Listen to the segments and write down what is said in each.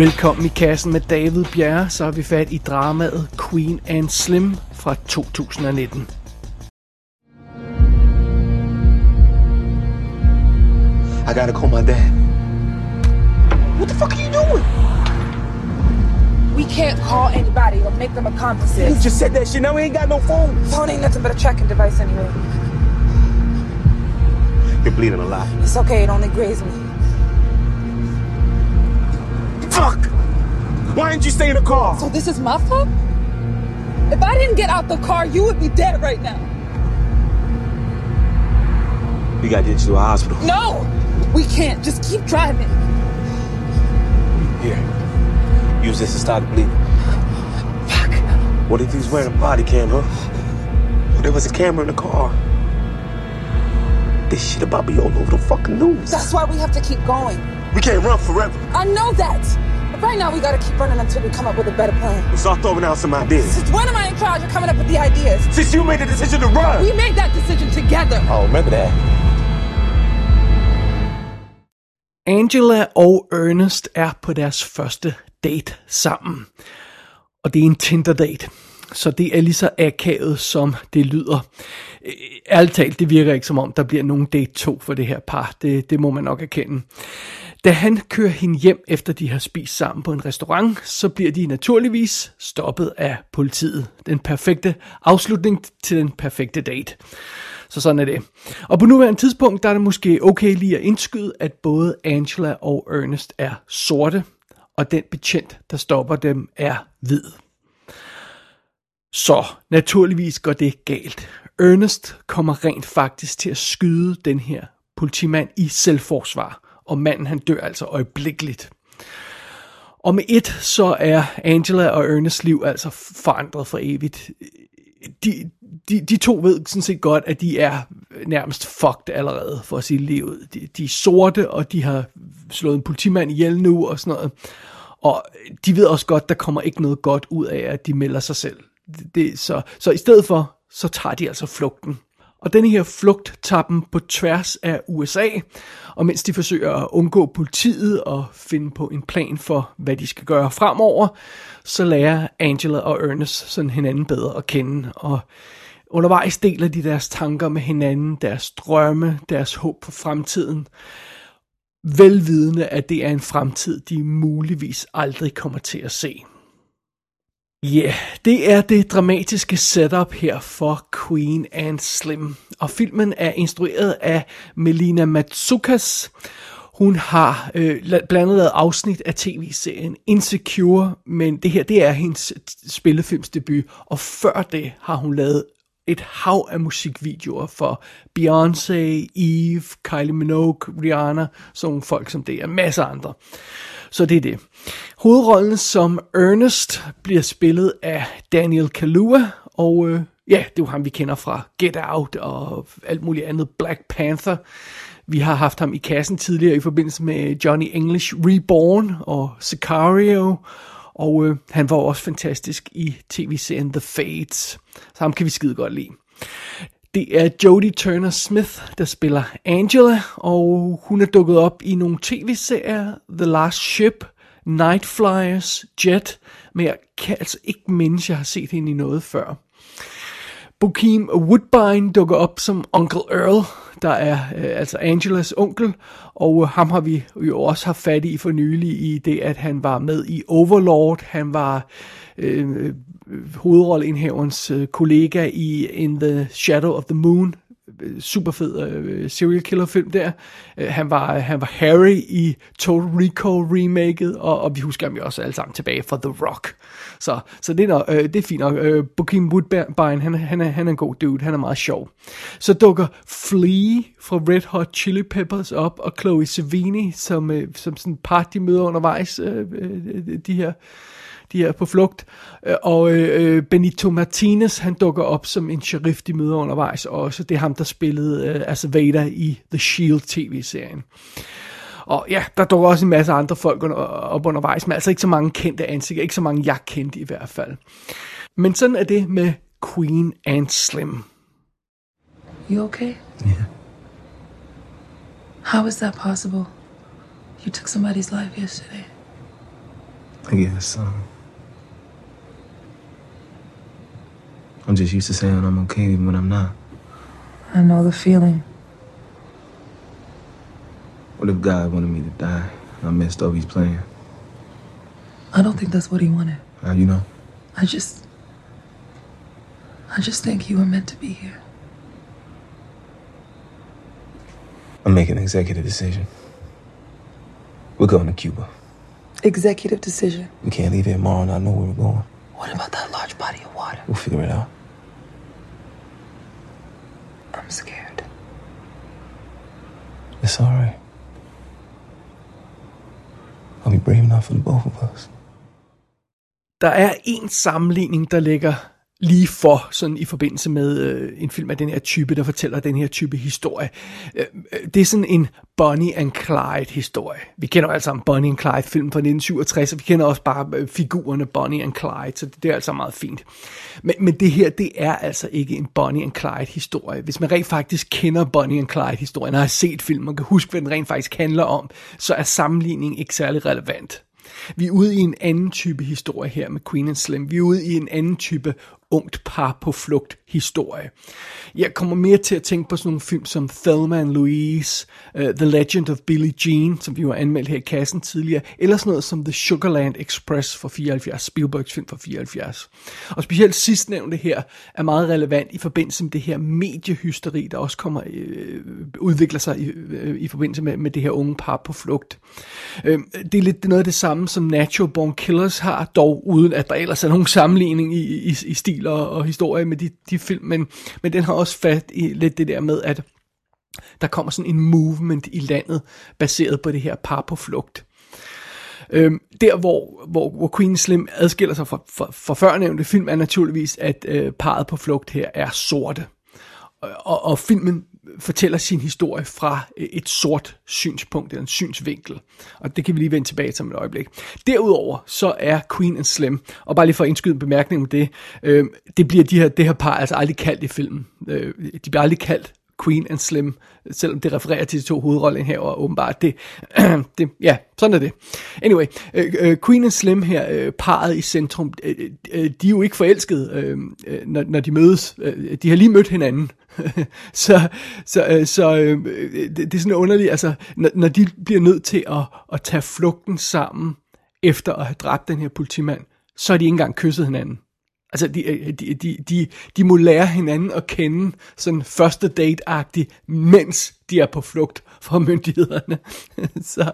Velkommen i kassen med David Bjerre, så har vi fat i dramaet Queen and Slim fra 2019. I gotta call my dad. What the fuck are you doing? We can't call anybody or make them You accomplices. just said that shit. Now we ain't got no phone. Phone ain't nothing but a tracking device anyway. You're bleeding a lot. It's okay, it only grazed me. Why didn't you stay in the car? So this is my fault? If I didn't get out the car, you would be dead right now. We gotta get you to a hospital. No! We can't. Just keep driving. Here. Use this to stop the bleeding. Fuck. What if he's wearing a body cam, huh? Well, there was a camera in the car. This shit about be all over the fucking news. That's why we have to keep going. We can't run forever. I know that. Right now, we gotta keep running until we come up with a better plan. We start throwing out some ideas. Since when am I in charge of coming up with the ideas? Since you made the decision to run. We made that decision together. Oh, remember that. Angela og Ernest er på deres første date sammen. Og det er en Tinder-date. Så det er lige så akavet, som det lyder. Ærligt talt, det virker ikke som om, der bliver nogen date 2 for det her par. Det, det må man nok erkende. Da han kører hende hjem, efter de har spist sammen på en restaurant, så bliver de naturligvis stoppet af politiet. Den perfekte afslutning til den perfekte date. Så sådan er det. Og på nuværende tidspunkt, der er det måske okay lige at indskyde, at både Angela og Ernest er sorte, og den betjent, der stopper dem, er hvid. Så naturligvis går det galt. Ernest kommer rent faktisk til at skyde den her politimand i selvforsvar, og manden han dør altså øjeblikkeligt. Og med et, så er Angela og Ernest liv altså forandret for evigt. De, de, de to ved sådan set godt, at de er nærmest fucked allerede, for at sige livet. De, de er sorte, og de har slået en politimand ihjel nu og sådan noget. Og de ved også godt, der kommer ikke noget godt ud af, at de melder sig selv. Det, det, så, så i stedet for, så tager de altså flugten. Og denne her flugt tager dem på tværs af USA, og mens de forsøger at undgå politiet og finde på en plan for, hvad de skal gøre fremover, så lærer Angela og Ernest sådan hinanden bedre at kende, og undervejs deler de deres tanker med hinanden, deres drømme, deres håb for fremtiden, velvidende at det er en fremtid, de muligvis aldrig kommer til at se. Ja, yeah, det er det dramatiske setup her for Queen and Slim. Og filmen er instrueret af Melina Matsukas. Hun har øh, blandt andet lavet afsnit af tv-serien Insecure, men det her det er hendes spillefilmsdebut. Og før det har hun lavet et hav af musikvideoer for Beyoncé, Eve, Kylie Minogue, Rihanna, sådan nogle folk som det er, masser af andre. Så det er det. Hovedrollen som Ernest bliver spillet af Daniel Kaluuya, og øh, ja, det er jo ham, vi kender fra Get Out og alt muligt andet, Black Panther. Vi har haft ham i kassen tidligere i forbindelse med Johnny English Reborn og Sicario, og øh, han var også fantastisk i tv-serien The Fates, Så ham kan vi skide godt lide. Det er Jodie Turner Smith, der spiller Angela, og hun er dukket op i nogle tv-serier, The Last Ship, Night Flyers, Jet, men jeg kan altså ikke mindes, jeg har set hende i noget før. Bokeem Woodbine dukker op som Uncle Earl, der er øh, altså Angelas onkel, og øh, ham har vi jo også haft fat i for nylig i det, at han var med i Overlord, han var øh, øh hovedrolleindhaverens øh, kollega i In the Shadow of the Moon, super fed øh, serial killer film der. Øh, han, var, han var Harry i Total Recall remaket, og, og vi husker ham jo også alle sammen tilbage fra The Rock. Så, så det, er, øh, det er fint nok. Øh, Bokeem Woodbine, han, han, er, han er en god dude, han er meget sjov. Så dukker Flea fra Red Hot Chili Peppers op, og Chloe Savini, som, øh, som sådan par, de møder undervejs, øh, øh, de her de er på flugt. Øh, Og øh, Benito Martinez, han dukker op som en sheriff, de møder undervejs også. Det er ham, der spillede øh, altså Vader i The Shield tv-serien. Og ja, der dukker også en masse andre folk under, op undervejs, men altså ikke så mange kendte ansigter, ikke så mange jeg kendte i hvert fald. Men sådan er det med Queen and Slim. You okay? Yeah. How is that possible? You took somebody's life yesterday. I guess. Um, I'm just used to saying I'm okay even when I'm not. I know the feeling. What if God wanted me to die and I messed up his plan? I don't think that's what he wanted. How you know? I just. I just think you were meant to be here. I'm making an executive decision. We're going to Cuba. Executive decision. We can't leave here tomorrow and I know where we're going. What about that large body of water? We'll figure it out. I'm scared. It's all right. I'll be brave enough for the both of us. Der er en sammenligning, der ligger lige for, sådan i forbindelse med øh, en film af den her type, der fortæller den her type historie. Øh, øh det er sådan en Bonnie and Clyde historie. Vi kender jo altså Bonnie and Clyde film fra 1967, og vi kender også bare øh, figurerne Bonnie and Clyde, så det, det er altså meget fint. Men, men det her, det er altså ikke en Bonnie and Clyde historie. Hvis man rent faktisk kender Bonnie and Clyde historien, og har set filmen, og kan huske, hvad den rent faktisk handler om, så er sammenligningen ikke særlig relevant. Vi er ude i en anden type historie her med Queen and Slim. Vi er ude i en anden type ungt par på flugt historie. Jeg kommer mere til at tænke på sådan nogle film som Thelma and Louise, uh, The Legend of Billie Jean, som vi jo anmeldt her i kassen tidligere, eller sådan noget som The Sugarland Express fra 74, Spielbergs film fra 74. Og specielt sidstnævnte her er meget relevant i forbindelse med det her mediehysteri, der også kommer øh, udvikler sig i, øh, i forbindelse med, med det her unge par på flugt. Øh, det er lidt noget af det samme, som Natural Born Killers har, dog uden at der ellers er nogen sammenligning i, i, i stil og, og historie med de, de film, men, men den har også fat i lidt det der med, at der kommer sådan en movement i landet, baseret på det her par på flugt. Øhm, der hvor, hvor, hvor Queen Slim adskiller sig fra, fra, fra førnævnte film, er naturligvis, at øh, parret på flugt her er sorte. Og, og filmen fortæller sin historie fra øh, et sort synspunkt, eller en synsvinkel. Og det kan vi lige vende tilbage til om et øjeblik. Derudover så er Queen and Slim, og bare lige for at indskyde en bemærkning om det, øh, det bliver de her, det her par altså aldrig kaldt i filmen. Øh, de bliver aldrig kaldt Queen and Slim, selvom det refererer til de to hovedroller her, og åbenbart det, det ja, sådan er det. Anyway, øh, øh, Queen and Slim her, øh, parret i centrum, øh, øh, øh de er jo ikke forelskede, øh, når, når de mødes. De har lige mødt hinanden, så så, øh, så øh, det, det er sådan underligt, altså, når, når de bliver nødt til at, at tage flugten sammen, efter at have dræbt den her politimand, så har de ikke engang kysset hinanden. Altså, de, øh, de, de, de, de må lære hinanden at kende sådan første date-agtigt, mens de er på flugt fra myndighederne. så,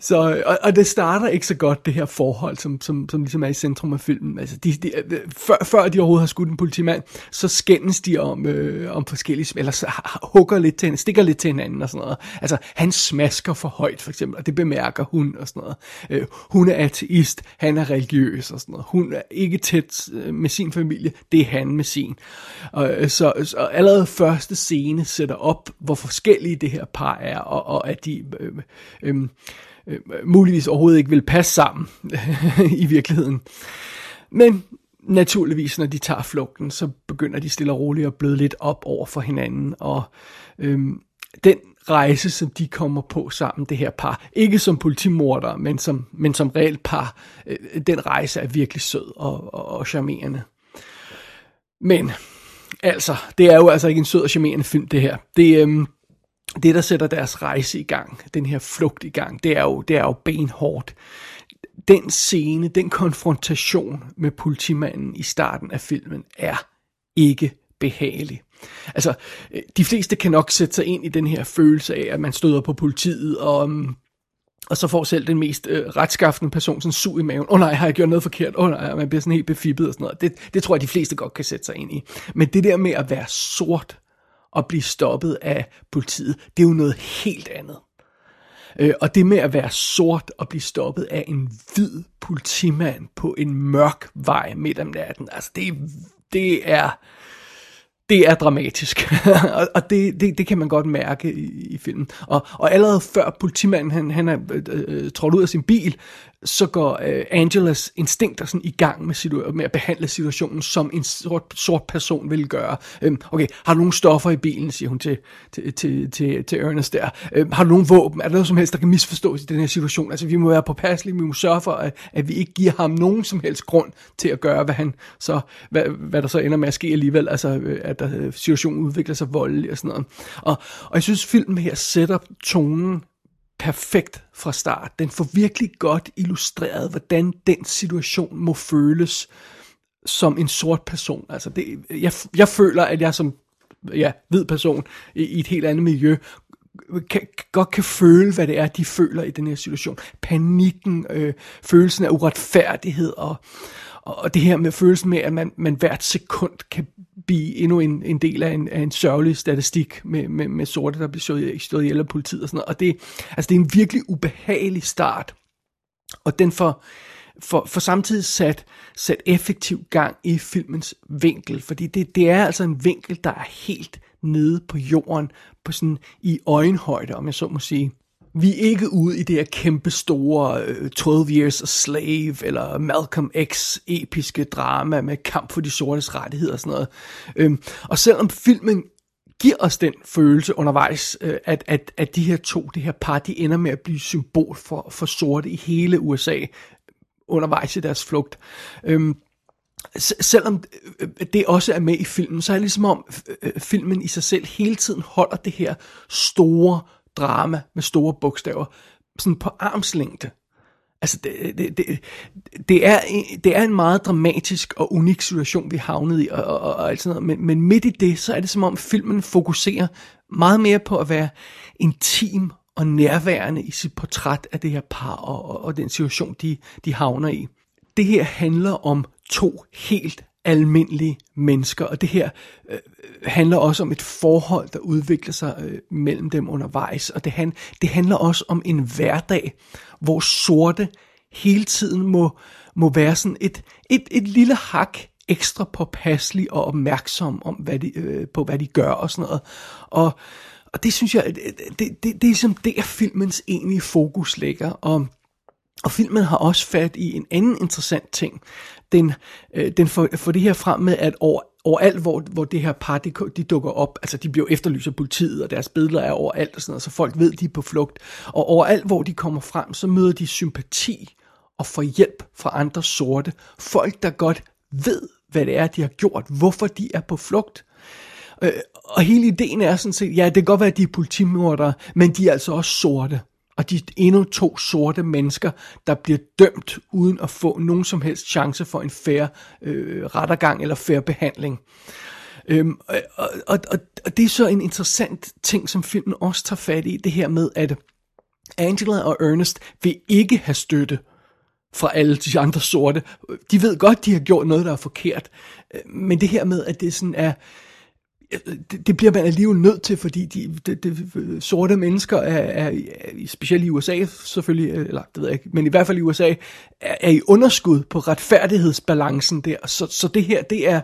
så, og, og det starter ikke så godt, det her forhold, som, som, som ligesom er i centrum af filmen. Altså, de, de, før, før de overhovedet har skudt en politimand, så skændes de om, øh, om forskellige, eller så hugger lidt til hinanden, stikker lidt til hinanden og sådan noget. Altså, han smasker for højt, for eksempel, og det bemærker hun og sådan noget. Øh, hun er ateist, han er religiøs og sådan noget. Hun er ikke tæt øh, med sin familie, det er han med sin. Og, øh, så, så allerede første scene sætter op, hvor forskellige det her par er, og, og at de øh, øh, øh, muligvis overhovedet ikke vil passe sammen i virkeligheden. Men naturligvis, når de tager flugten, så begynder de stille og roligt at bløde lidt op over for hinanden, og øh, den rejse, som de kommer på sammen, det her par, ikke som politimordere, men som, men som reelt par, øh, den rejse er virkelig sød og, og, og charmerende. Men, altså, det er jo altså ikke en sød og charmerende film, det her. Det, øhm, det, der sætter deres rejse i gang, den her flugt i gang, det er jo, det er jo benhårdt. Den scene, den konfrontation med politimanden i starten af filmen er ikke behagelig. Altså, øh, de fleste kan nok sætte sig ind i den her følelse af, at man støder på politiet, og, mm, og så får selv den mest øh, retskaffende person sådan sug i maven. Åh oh, nej, har jeg gjort noget forkert? Åh oh, nej, man bliver sådan helt befippet og sådan noget. Det, det tror jeg, de fleste godt kan sætte sig ind i. Men det der med at være sort at blive stoppet af politiet, det er jo noget helt andet. Øh, og det med at være sort og blive stoppet af en hvid politimand på en mørk vej midt om natten, altså det, det er det er dramatisk, og, og det, det, det kan man godt mærke i, i filmen. Og, og allerede før politimanden han, han er øh, øh, trådt ud af sin bil, så går øh, Angelas instinkter sådan i gang med, situ- med at behandle situationen, som en sort, sort person ville gøre. Øhm, okay, har du nogle stoffer i bilen, siger hun til, til, til, til, til Ernest der. Øhm, har du nogle våben? Er der noget som helst, der kan misforstås i den her situation? Altså, vi må være påpasselige, vi må sørge for, at, at vi ikke giver ham nogen som helst grund til at gøre, hvad han så, hvad, hvad der så ender med at ske alligevel, altså øh, at der, situationen udvikler sig voldelig og sådan noget. Og, og jeg synes, filmen her sætter tonen perfekt fra start. Den får virkelig godt illustreret, hvordan den situation må føles som en sort person. Altså det, jeg, jeg føler, at jeg som ja, hvid person i, i et helt andet miljø kan, godt kan føle, hvad det er, de føler i den her situation. Panikken, øh, følelsen af uretfærdighed og, og det her med følelsen med, at man, man hvert sekund kan blive endnu en, en del af en, af en sørgelig statistik med, med, med sorte, der bliver slået, slået ihjel af politiet og sådan noget. Og det, altså det er en virkelig ubehagelig start. Og den får, for, for samtidig sat, sat effektiv gang i filmens vinkel, fordi det, det er altså en vinkel, der er helt nede på jorden, på sådan i øjenhøjde, om jeg så må sige. Vi er ikke ude i det her kæmpe store øh, 12 Years a Slave, eller Malcolm X episke drama med kamp for de sortes rettigheder og sådan noget. Øhm, og selvom filmen giver os den følelse undervejs, øh, at, at, at de her to, det her par, de ender med at blive symbol for, for sorte i hele USA undervejs i deres flugt. Øhm, selvom øh, det også er med i filmen, så er det ligesom om filmen i sig selv hele tiden holder det her store drama med store bogstaver sådan på armslængde. Altså, det, det, det, det, er, det er en meget dramatisk og unik situation, vi havnet i, og, og, og alt sådan noget. Men, men midt i det, så er det som om filmen fokuserer meget mere på at være intim og nærværende i sit portræt af det her par og, og, og den situation, de, de havner i. Det her handler om to helt almindelige mennesker, og det her øh, handler også om et forhold, der udvikler sig øh, mellem dem undervejs, og det, han, det handler også om en hverdag, hvor sorte hele tiden må, må være sådan et, et, et lille hak ekstra påpasselig og opmærksom om, hvad de, øh, på, hvad de gør og sådan noget. Og, og det synes jeg, det, det, det, det er ligesom der filmens egentlige fokus ligger, og og filmen har også fat i en anden interessant ting. Den, øh, den får, får det her frem med, at over, overalt, hvor, hvor det her par, de, de dukker op, altså de bliver efterlyst af politiet, og deres billeder er overalt, og sådan noget, så folk ved, de er på flugt. Og overalt, hvor de kommer frem, så møder de sympati og får hjælp fra andre sorte. Folk, der godt ved, hvad det er, de har gjort, hvorfor de er på flugt. Øh, og hele ideen er sådan set, ja, det kan godt være, at de er politimordere, men de er altså også sorte og de endnu to sorte mennesker, der bliver dømt uden at få nogen som helst chance for en fair øh, rettergang eller fair behandling. Øhm, og, og, og, og det er så en interessant ting, som filmen også tager fat i, det her med, at Angela og Ernest vil ikke have støtte fra alle de andre sorte. De ved godt, de har gjort noget, der er forkert, øh, men det her med, at det sådan er det, det bliver man alligevel nødt til, fordi de, de, de sorte mennesker er, er, specielt i USA selvfølgelig, øh, eller det ved jeg ikke, men i hvert fald i USA, er, er i underskud på retfærdighedsbalancen der. Så, så det her, det er,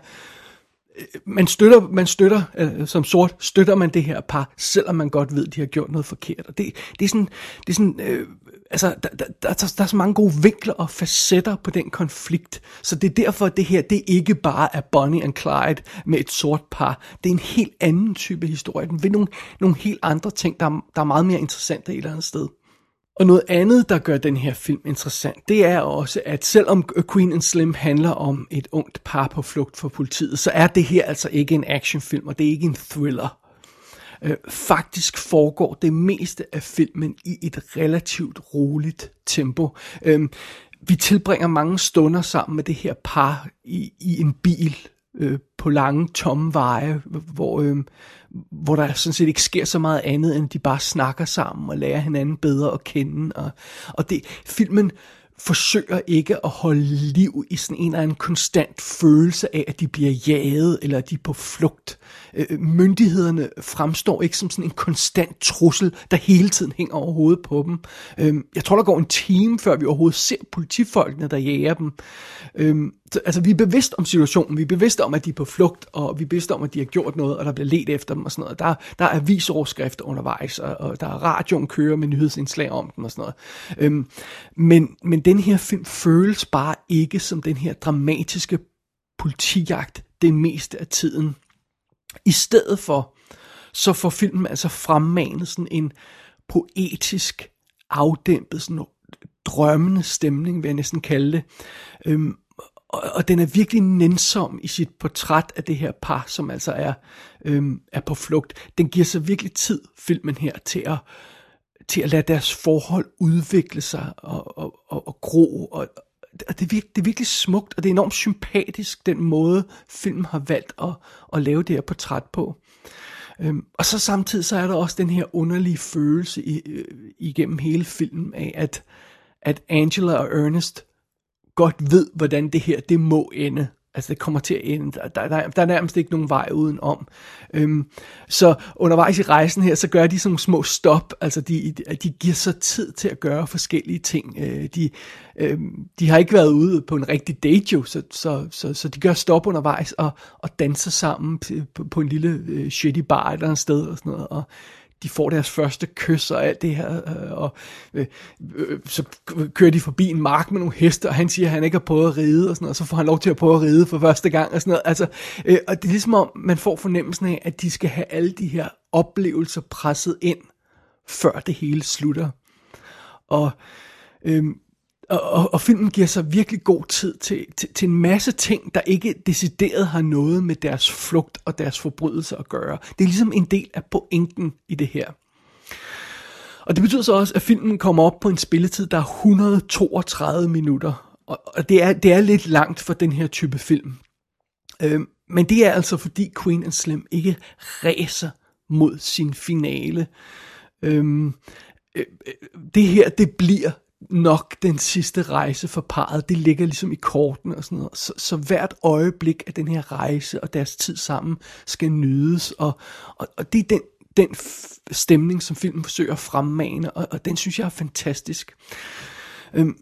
øh, man støtter, man støtter øh, som sort, støtter man det her par, selvom man godt ved, de har gjort noget forkert. Og det, det er sådan, det er sådan øh, altså, der, der, der, der er så mange gode vinkler og facetter på den konflikt. Så det er derfor, at det her, det ikke bare er Bonnie and Clyde med et sort par. Det er en helt anden type historie. Den vil nogle, nogle helt andre ting, der, der er meget mere interessante et eller andet sted. Og noget andet, der gør den her film interessant, det er også, at selvom Queen and Slim handler om et ungt par på flugt for politiet, så er det her altså ikke en actionfilm, og det er ikke en thriller. Øh, faktisk foregår det meste af filmen i et relativt roligt tempo. Øh, vi tilbringer mange stunder sammen med det her par i, i en bil øh, på lange, tomme veje, hvor, øh, hvor der sådan set ikke sker så meget andet, end de bare snakker sammen og lærer hinanden bedre at kende. Og, og det, filmen forsøger ikke at holde liv i sådan en eller anden konstant følelse af, at de bliver jaget, eller at de er på flugt. Øh, øh, myndighederne fremstår ikke som sådan en konstant trussel, der hele tiden hænger over hovedet på dem. Øh, jeg tror, der går en time, før vi overhovedet ser politifolkene, der jager dem. Øh, så, altså, vi er bevidst om situationen, vi er bevidste om, at de er på flugt, og vi er bevidste om, at de har gjort noget, og der bliver let efter dem og sådan noget. Der, der er avisoverskrifter undervejs, og, og der er radioen kører med nyhedsindslag om dem og sådan noget. Øhm, men, men den her film føles bare ikke som den her dramatiske politijagt det meste af tiden. I stedet for, så får filmen altså fremmanet sådan en poetisk, afdæmpet, sådan drømmende stemning, vil jeg næsten kalde det. Øhm, og, og den er virkelig nænsom i sit portræt af det her par, som altså er, øhm, er på flugt. Den giver sig virkelig tid, filmen her, til at, til at lade deres forhold udvikle sig og, og, og, og gro. Og, og det, er virkelig, det er virkelig smukt, og det er enormt sympatisk, den måde filmen har valgt at, at lave det her portræt på. Øhm, og så samtidig så er der også den her underlige følelse i, øh, igennem hele filmen af, at, at Angela og Ernest godt ved, hvordan det her, det må ende. Altså det kommer til at ende. Der, der, der er nærmest ikke nogen vej udenom. Øhm, så undervejs i rejsen her, så gør de sådan nogle små stop. Altså de, de giver sig tid til at gøre forskellige ting. Øh, de, øh, de har ikke været ude på en rigtig date jo, så, så, så, så de gør stop undervejs og, og danser sammen på, på en lille øh, shitty bar eller et sted og sådan noget. Og de får deres første kys og alt det her, øh, og øh, øh, så kører de forbi en mark med nogle heste, og han siger, at han ikke har prøvet at ride, og, sådan noget, og så får han lov til at prøve at ride for første gang, og sådan noget. Altså, øh, og det er ligesom om, man får fornemmelsen af, at de skal have alle de her oplevelser presset ind, før det hele slutter. Og øh, og, og, og filmen giver sig virkelig god tid til, til, til en masse ting, der ikke decideret har noget med deres flugt og deres forbrydelse at gøre. Det er ligesom en del af pointen i det her. Og det betyder så også, at filmen kommer op på en spilletid, der er 132 minutter. Og, og det, er, det er lidt langt for den her type film. Øhm, men det er altså fordi Queen and Slim ikke ræser mod sin finale. Øhm, øh, øh det her, det bliver nok den sidste rejse for parret. Det ligger ligesom i korten og sådan noget. Så, så hvert øjeblik af den her rejse og deres tid sammen skal nydes. Og, og, og det er den, den stemning, som filmen forsøger at fremmane, og, og den synes jeg er fantastisk. Øhm,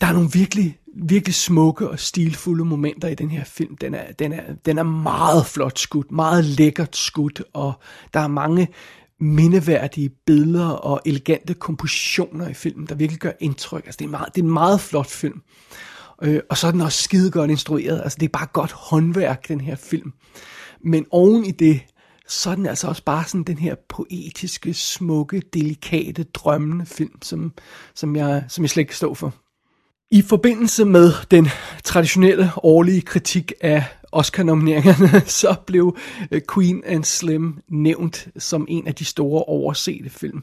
der er nogle virkelig, virkelig smukke og stilfulde momenter i den her film. Den er, den er, den er meget flot skudt, meget lækkert skudt, og der er mange mindeværdige billeder og elegante kompositioner i filmen, der virkelig gør indtryk. Altså, det, er meget, det er en meget flot film. Øh, og så er den også skide godt instrueret. Altså, det er bare godt håndværk, den her film. Men oven i det, så er den altså også bare sådan den her poetiske, smukke, delikate, drømmende film, som, som, jeg, som jeg slet ikke kan stå for. I forbindelse med den traditionelle årlige kritik af Oscar-nomineringerne, så blev øh, Queen and Slim nævnt som en af de store oversete film.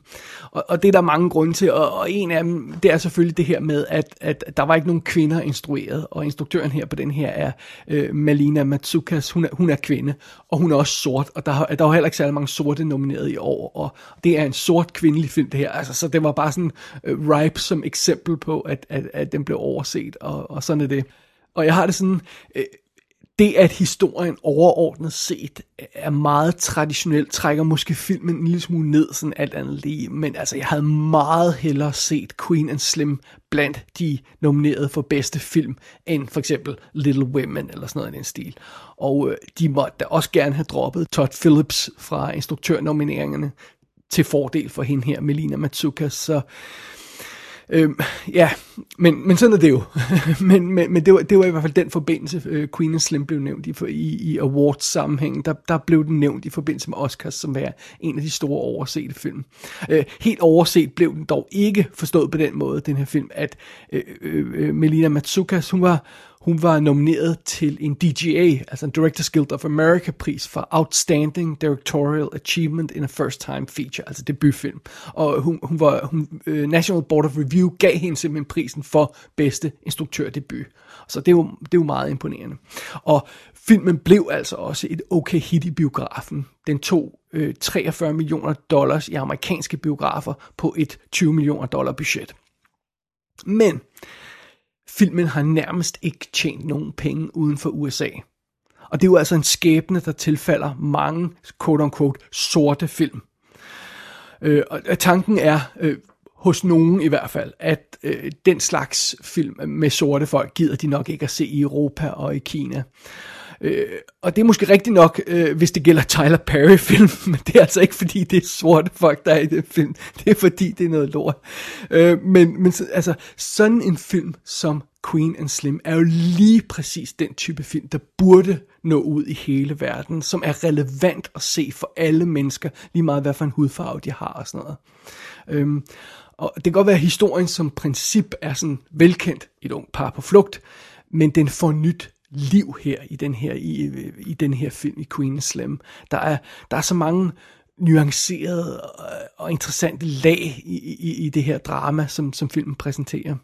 Og, og det er der mange grunde til, og, og en af dem, det er selvfølgelig det her med, at, at der var ikke nogen kvinder instrueret, og instruktøren her på den her er øh, Malina Matsukas, hun er, hun er kvinde, og hun er også sort, og der, der var heller ikke særlig mange sorte nomineret i år, og det er en sort kvindelig film det her, altså, så det var bare sådan øh, ripe som eksempel på, at, at, at den blev overset, og, og sådan er det. Og jeg har det sådan, øh, det, at historien overordnet set er meget traditionel, trækker måske filmen en lille smule ned, sådan alt andet lige. Men altså, jeg havde meget hellere set Queen and Slim blandt de nominerede for bedste film, end for eksempel Little Women eller sådan noget i den stil. Og øh, de måtte da også gerne have droppet Todd Phillips fra instruktørnomineringerne til fordel for hende her, Melina Matsuka. Så Øh, ja, men, men sådan er det jo. men men, men det, var, det var i hvert fald den forbindelse, øh, Queen and Slim blev nævnt i, i, i awards sammenhæng. Der, der blev den nævnt i forbindelse med Oscars, som var en af de store oversete film. Øh, helt overset blev den dog ikke forstået på den måde, den her film, at øh, øh, øh Melina Matsukas, hun var hun var nomineret til en DGA, altså en Directors Guild of America pris for Outstanding Directorial Achievement in a First Time Feature, altså debutfilm. Og hun, hun var, hun, øh, National Board of Review gav hende simpelthen prisen for bedste instruktørdebut. Så det er, jo, det er jo meget imponerende. Og filmen blev altså også et okay hit i biografen. Den tog øh, 43 millioner dollars i amerikanske biografer på et 20 millioner dollar budget. Men filmen har nærmest ikke tjent nogen penge uden for USA. Og det er jo altså en skæbne, der tilfalder mange quote-unquote sorte film. Øh, og tanken er, øh, hos nogen i hvert fald, at øh, den slags film med sorte folk gider de nok ikke at se i Europa og i Kina. Øh, Øh, og det er måske rigtigt nok, øh, hvis det gælder Tyler Perry-film, men det er altså ikke fordi, det er sorte folk, der er i den film. Det er fordi, det er noget lort. Øh, men, men altså, sådan en film som Queen and Slim er jo lige præcis den type film, der burde nå ud i hele verden, som er relevant at se for alle mennesker, lige meget hvad for en hudfarve de har og sådan noget. Øhm, og det kan godt være, at historien som princip er sådan velkendt, et ung par på flugt, men den får nyt liv her i den her, i, i den her film i Queen Slim. Der er, der er så mange nuancerede og interessante lag i, i, i det her drama, som, som filmen præsenterer.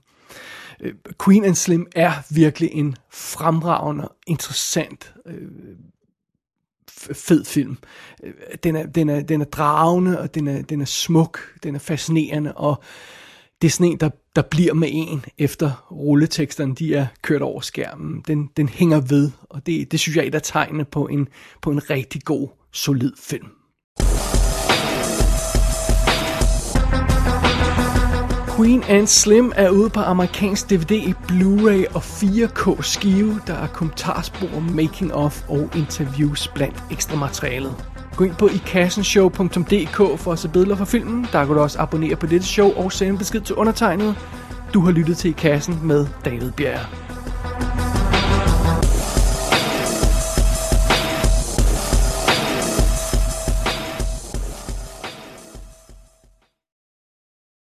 Øh, Queen and Slim er virkelig en fremragende, interessant, øh, fed film. Øh, den er, den er, den er dragende, og den er, den er smuk, den er fascinerende, og det er sådan en, der, der bliver med en, efter rulleteksterne de er kørt over skærmen. Den, den hænger ved, og det, det synes jeg er et af tegnene på en, på en rigtig god, solid film. Queen and Slim er ude på amerikansk DVD Blu-ray og 4K skive, der er kommentarspor, making of og interviews blandt ekstra materialet. Gå ind på ikassenshow.dk for at se billeder fra filmen. Der kan du også abonnere på dette show og sende besked til undertegnet. Du har lyttet til I Kassen med David Bjerg.